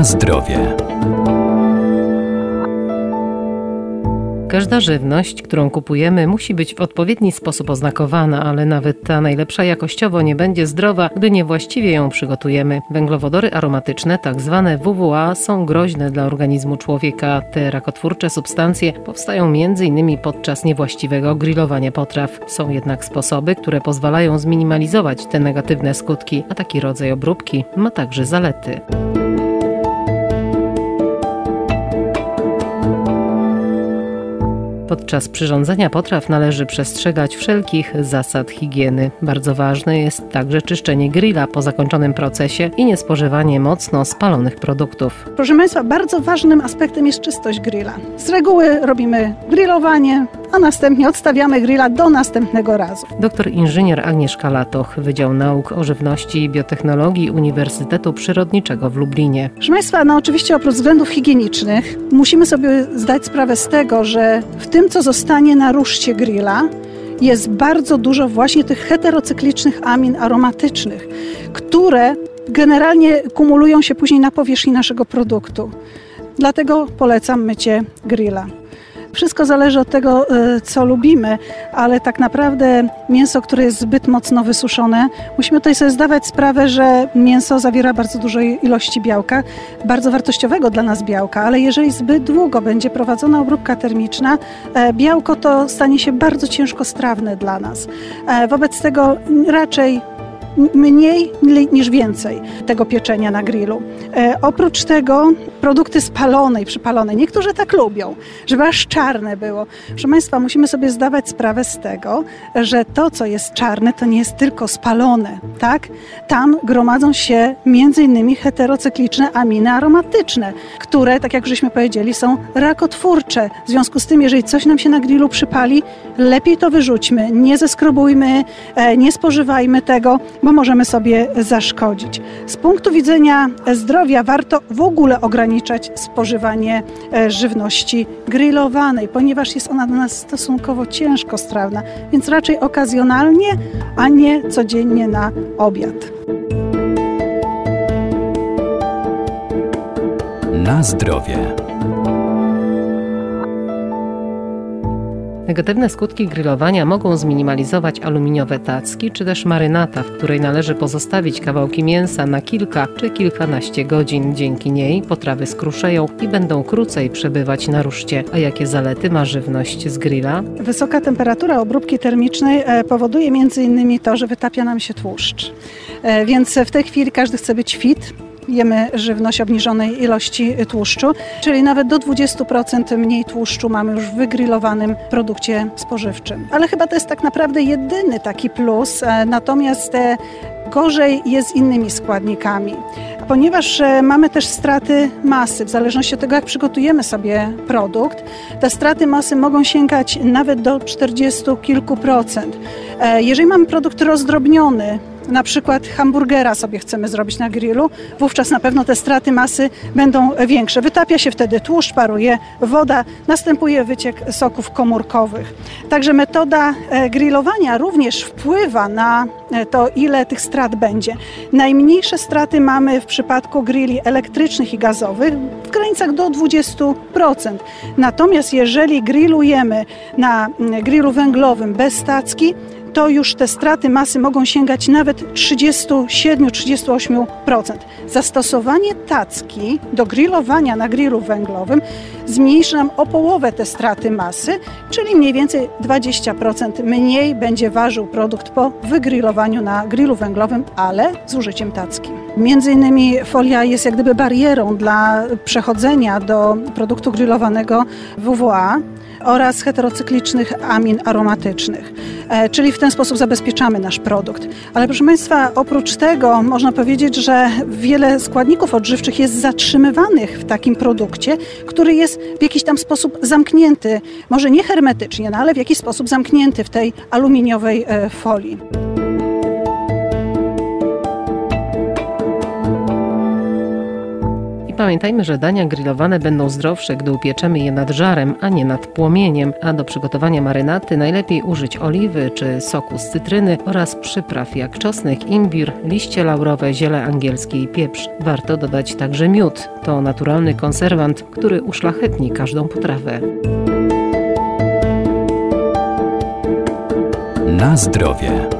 Na zdrowie. Każda żywność, którą kupujemy, musi być w odpowiedni sposób oznakowana, ale nawet ta najlepsza jakościowo nie będzie zdrowa, gdy niewłaściwie ją przygotujemy. Węglowodory aromatyczne, tak zwane WWA, są groźne dla organizmu człowieka. Te rakotwórcze substancje powstają m.in. podczas niewłaściwego grillowania potraw. Są jednak sposoby, które pozwalają zminimalizować te negatywne skutki, a taki rodzaj obróbki ma także zalety. Podczas przyrządzania potraw należy przestrzegać wszelkich zasad higieny. Bardzo ważne jest także czyszczenie grilla po zakończonym procesie i niespożywanie mocno spalonych produktów. Proszę Państwa, bardzo ważnym aspektem jest czystość grilla. Z reguły robimy grillowanie, a następnie odstawiamy grilla do następnego razu. Doktor inżynier Agnieszka Latoch, Wydział Nauk o Żywności i Biotechnologii Uniwersytetu Przyrodniczego w Lublinie. Proszę Państwa, no oczywiście oprócz względów higienicznych musimy sobie zdać sprawę z tego, że w tym, co zostanie na ruszcie grilla, jest bardzo dużo właśnie tych heterocyklicznych amin aromatycznych, które generalnie kumulują się później na powierzchni naszego produktu. Dlatego polecam mycie grilla. Wszystko zależy od tego, e, co lubimy, ale tak naprawdę mięso, które jest zbyt mocno wysuszone, musimy tutaj sobie zdawać sprawę, że mięso zawiera bardzo dużej ilości białka, bardzo wartościowego dla nas białka, ale jeżeli zbyt długo będzie prowadzona obróbka termiczna, e, białko to stanie się bardzo ciężko strawne dla nas. E, wobec tego raczej mniej niż więcej tego pieczenia na grillu. E, oprócz tego produkty spalone i przypalone. Niektórzy tak lubią, żeby aż czarne było. Proszę Państwa, musimy sobie zdawać sprawę z tego, że to, co jest czarne, to nie jest tylko spalone, tak? Tam gromadzą się innymi heterocykliczne aminy aromatyczne, które, tak jak żeśmy powiedzieli, są rakotwórcze. W związku z tym, jeżeli coś nam się na grillu przypali, lepiej to wyrzućmy, nie zeskrobujmy, e, nie spożywajmy tego, bo możemy sobie zaszkodzić. Z punktu widzenia zdrowia warto w ogóle ograniczać spożywanie e, żywności grillowanej, ponieważ jest ona dla nas stosunkowo ciężko strawna, więc raczej okazjonalnie, a nie codziennie na obiad. Na zdrowie. Negatywne skutki grillowania mogą zminimalizować aluminiowe tacki czy też marynata, w której należy pozostawić kawałki mięsa na kilka czy kilkanaście godzin. Dzięki niej potrawy skruszeją i będą krócej przebywać na ruszcie. A jakie zalety ma żywność z grilla? Wysoka temperatura obróbki termicznej e, powoduje m.in. to, że wytapia nam się tłuszcz. E, więc w tej chwili każdy chce być fit, jemy żywność obniżonej ilości tłuszczu, czyli nawet do 20% mniej tłuszczu mamy już w wygrillowanym produkcie spożywczym. Ale chyba to jest tak naprawdę jedyny taki plus, e, natomiast e, gorzej jest z innymi składnikami ponieważ e, mamy też straty masy, w zależności od tego, jak przygotujemy sobie produkt, te straty masy mogą sięgać nawet do 40 kilku procent. Jeżeli mamy produkt rozdrobniony, na przykład hamburgera sobie chcemy zrobić na grillu, wówczas na pewno te straty masy będą większe. Wytapia się wtedy tłuszcz, paruje woda, następuje wyciek soków komórkowych. Także metoda e, grillowania również wpływa na e, to, ile tych strat będzie. Najmniejsze straty mamy w przypadku grilli elektrycznych i gazowych w granicach do 20%. Natomiast jeżeli grillujemy na mm, grillu węglowym bez stacki, to już te straty masy mogą sięgać nawet 37-38%. Zastosowanie tacki do grillowania na grillu węglowym zmniejszy nam o połowę te straty masy, czyli mniej więcej 20% mniej będzie ważył produkt po wygrillowaniu na grillu węglowym, ale z użyciem tacki. Między innymi folia jest jak gdyby barierą dla przechodzenia do produktu grillowanego WWA oraz heterocyklicznych amin aromatycznych. E, czyli w ten sposób zabezpieczamy nasz produkt. Ale proszę Państwa, oprócz tego można powiedzieć, że wiele składników odżywczych jest zatrzymywanych w takim produkcie, który jest w jakiś tam sposób zamknięty, może nie hermetycznie, no ale w jakiś sposób zamknięty w tej aluminiowej e, folii. Pamiętajmy, że dania grillowane będą zdrowsze, gdy upieczemy je nad żarem, a nie nad płomieniem, a do przygotowania marynaty najlepiej użyć oliwy czy soku z cytryny oraz przypraw jak czosnek, imbir, liście laurowe, ziele angielskie i pieprz. Warto dodać także miód. To naturalny konserwant, który uszlachetni każdą potrawę. Na zdrowie.